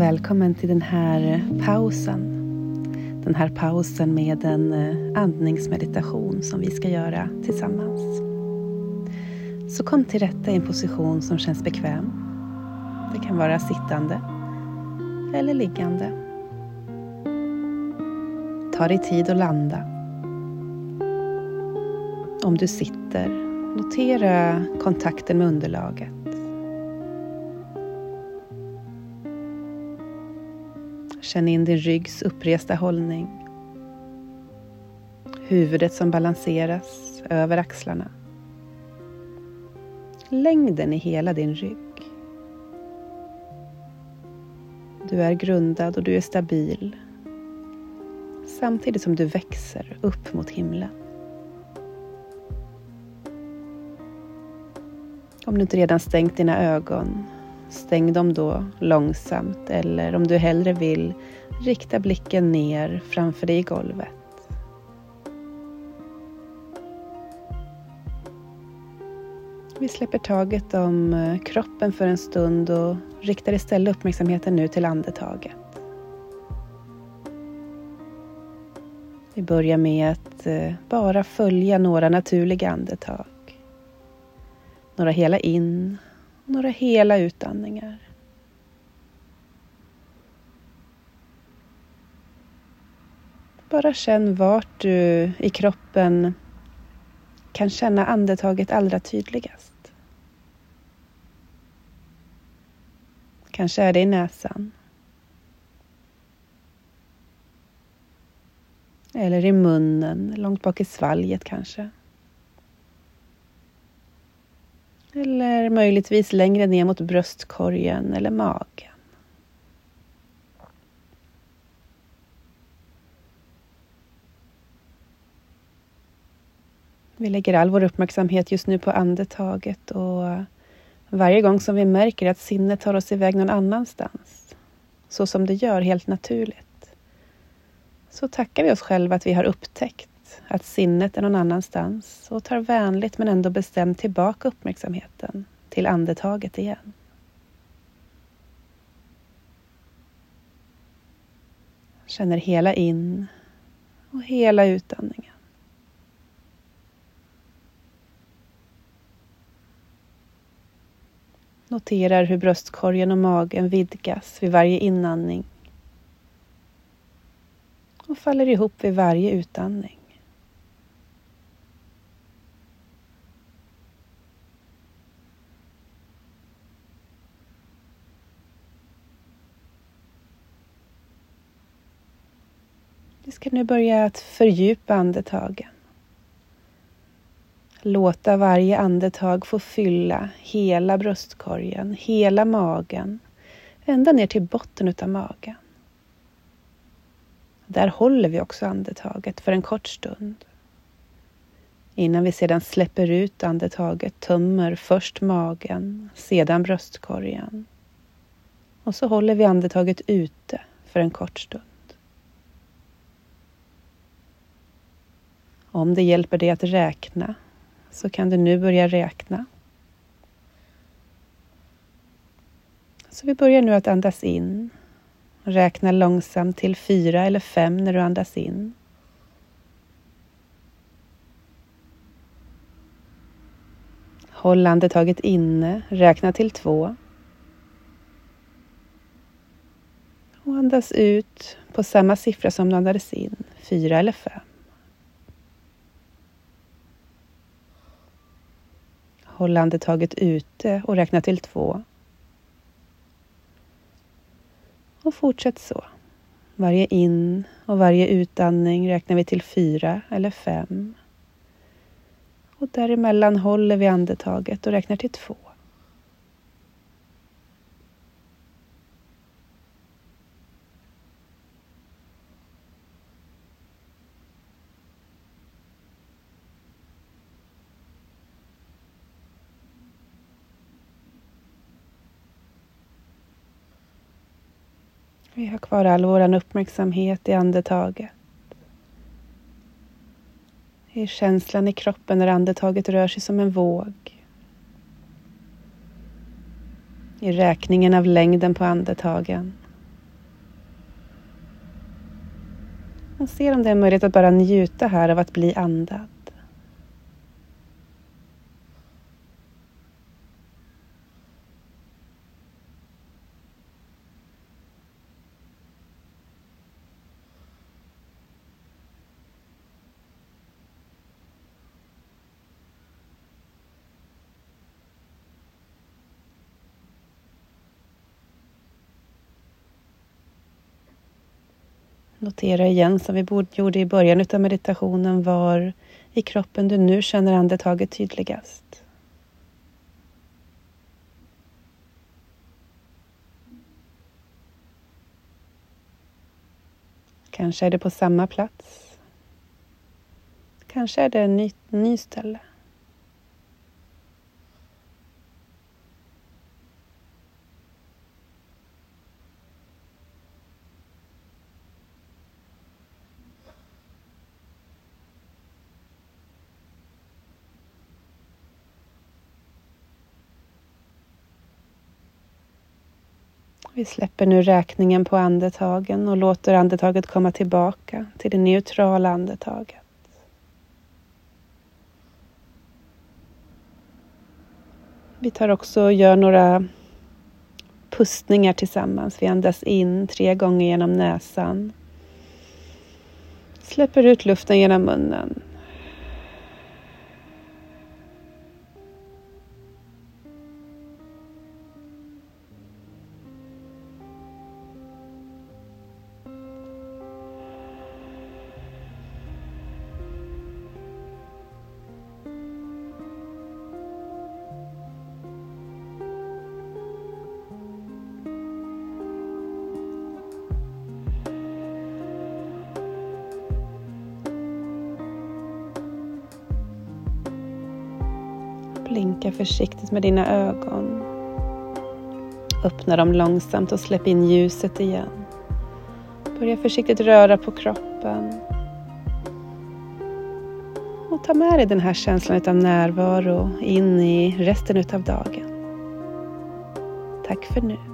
och välkommen till den här pausen. Den här pausen med en eh, andningsmeditation som vi ska göra tillsammans. Så kom till rätta i en position som känns bekväm. Det kan vara sittande eller liggande. Ta dig tid att landa. Om du sitter, notera kontakten med underlaget. Känn in din ryggs uppresta hållning. Huvudet som balanseras över axlarna. Längden i hela din rygg. Du är grundad och du är stabil samtidigt som du växer upp mot himlen. Om du inte redan stängt dina ögon Stäng dem då långsamt eller om du hellre vill, rikta blicken ner framför dig i golvet. Vi släpper taget om eh, kroppen för en stund och riktar istället uppmärksamheten nu till andetaget. Vi börjar med att eh, bara följa några naturliga andetag. Några hela in några hela utandningar. Bara känn vart du i kroppen kan känna andetaget allra tydligast. Kanske är det i näsan. Eller i munnen, långt bak i svalget kanske. Eller möjligtvis längre ner mot bröstkorgen eller magen. Vi lägger all vår uppmärksamhet just nu på andetaget och varje gång som vi märker att sinnet tar oss iväg någon annanstans, så som det gör helt naturligt, så tackar vi oss själva att vi har upptäckt att sinnet är någon annanstans och tar vänligt men ändå bestämt tillbaka uppmärksamheten till andetaget igen. Känner hela in och hela utandningen. Noterar hur bröstkorgen och magen vidgas vid varje inandning och faller ihop vid varje utandning. Vi ska nu börja att fördjupa andetagen. Låta varje andetag få fylla hela bröstkorgen, hela magen, ända ner till botten utav magen. Där håller vi också andetaget för en kort stund. Innan vi sedan släpper ut andetaget tömmer först magen, sedan bröstkorgen. Och så håller vi andetaget ute för en kort stund. Om det hjälper dig att räkna så kan du nu börja räkna. Så vi börjar nu att andas in. Räkna långsamt till fyra eller fem när du andas in. Håll andetaget inne, räkna till två. Och andas ut på samma siffra som du andades in, fyra eller fem. Håll andetaget ute och räkna till två. Och fortsätt så. Varje in och varje utandning räknar vi till fyra eller fem. Och däremellan håller vi andetaget och räknar till två. Vi har kvar all vår uppmärksamhet i andetaget. I känslan i kroppen när andetaget rör sig som en våg. I räkningen av längden på andetagen. Och se om det är möjligt att bara njuta här av att bli andad. Notera igen som vi gjorde i början av meditationen var i kroppen du nu känner andetaget tydligast. Kanske är det på samma plats. Kanske är det en ny, ny ställe. Vi släpper nu räkningen på andetagen och låter andetaget komma tillbaka till det neutrala andetaget. Vi tar också och gör några pustningar tillsammans. Vi andas in tre gånger genom näsan. Släpper ut luften genom munnen. Blinka försiktigt med dina ögon. Öppna dem långsamt och släpp in ljuset igen. Börja försiktigt röra på kroppen. Och ta med dig den här känslan av närvaro in i resten utav dagen. Tack för nu.